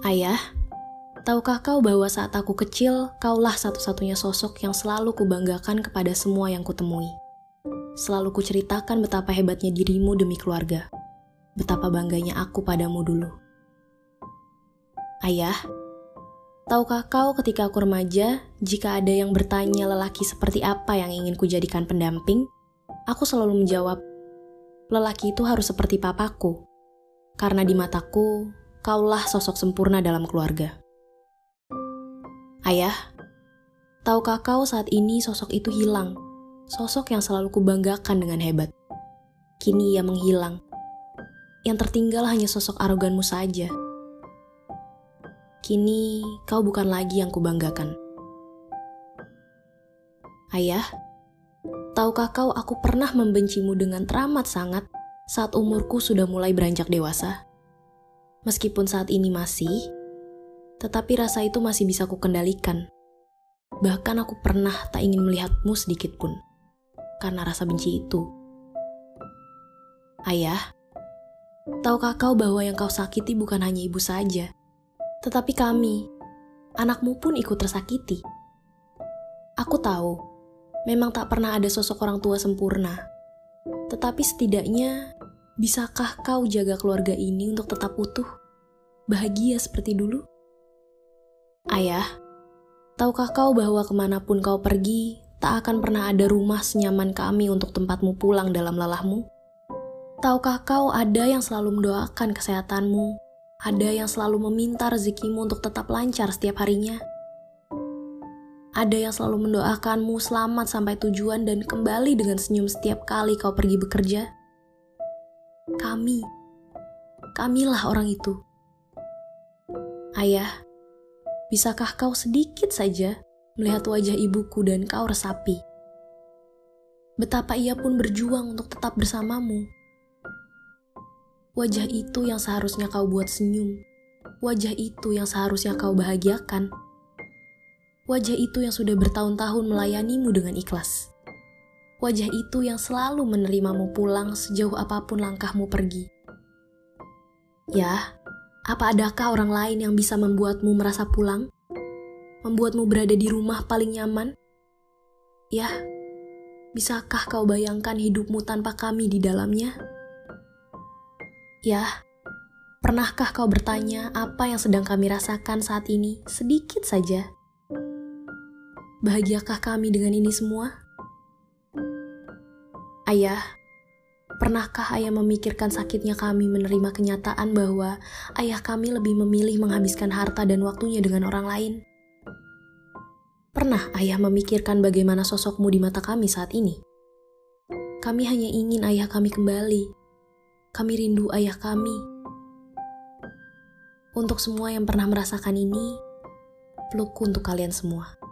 Ayah, tahukah kau bahwa saat aku kecil, kaulah satu-satunya sosok yang selalu kubanggakan kepada semua yang kutemui. Selalu kuceritakan betapa hebatnya dirimu demi keluarga. Betapa bangganya aku padamu dulu. Ayah, tahukah kau ketika aku remaja, jika ada yang bertanya lelaki seperti apa yang ingin kujadikan pendamping, aku selalu menjawab, lelaki itu harus seperti papaku. Karena di mataku, kaulah sosok sempurna dalam keluarga. Ayah, tahukah kau saat ini sosok itu hilang? Sosok yang selalu kubanggakan dengan hebat. Kini ia menghilang. Yang tertinggal hanya sosok aroganmu saja. Kini kau bukan lagi yang kubanggakan. Ayah, tahukah kau aku pernah membencimu dengan teramat sangat saat umurku sudah mulai beranjak dewasa? Meskipun saat ini masih, tetapi rasa itu masih bisa kukendalikan. Bahkan aku pernah tak ingin melihatmu sedikit pun, karena rasa benci itu. Ayah, tahukah kau bahwa yang kau sakiti bukan hanya ibu saja, tetapi kami, anakmu pun ikut tersakiti. Aku tahu, memang tak pernah ada sosok orang tua sempurna, tetapi setidaknya Bisakah kau jaga keluarga ini untuk tetap utuh, bahagia seperti dulu? Ayah, tahukah kau bahwa ke mana pun kau pergi, tak akan pernah ada rumah senyaman kami untuk tempatmu pulang dalam lelahmu? Tahukah kau ada yang selalu mendoakan kesehatanmu, ada yang selalu meminta rezekimu untuk tetap lancar setiap harinya? Ada yang selalu mendoakanmu selamat sampai tujuan dan kembali dengan senyum setiap kali kau pergi bekerja? Kami. Kamilah orang itu. Ayah, bisakah kau sedikit saja melihat wajah ibuku dan kau resapi? Betapa ia pun berjuang untuk tetap bersamamu. Wajah itu yang seharusnya kau buat senyum. Wajah itu yang seharusnya kau bahagiakan. Wajah itu yang sudah bertahun-tahun melayanimu dengan ikhlas. Wajah itu yang selalu menerimamu pulang sejauh apa pun langkahmu pergi. Ya, apa adakah orang lain yang bisa membuatmu merasa pulang? Membuatmu berada di rumah paling nyaman? Ya, bisakah kau bayangkan hidupmu tanpa kami di dalamnya? Ya, pernahkah kau bertanya apa yang sedang kami rasakan saat ini sedikit saja? Bahagiakah kami dengan ini semua? Ayah, pernahkah ayah memikirkan sakitnya kami menerima kenyataan bahwa ayah kami lebih memilih menghabiskan harta dan waktunya dengan orang lain? Pernah ayah memikirkan bagaimana sosokmu di mata kami saat ini? Kami hanya ingin ayah kami kembali. Kami rindu ayah kami. Untuk semua yang pernah merasakan ini, pelukku untuk kalian semua.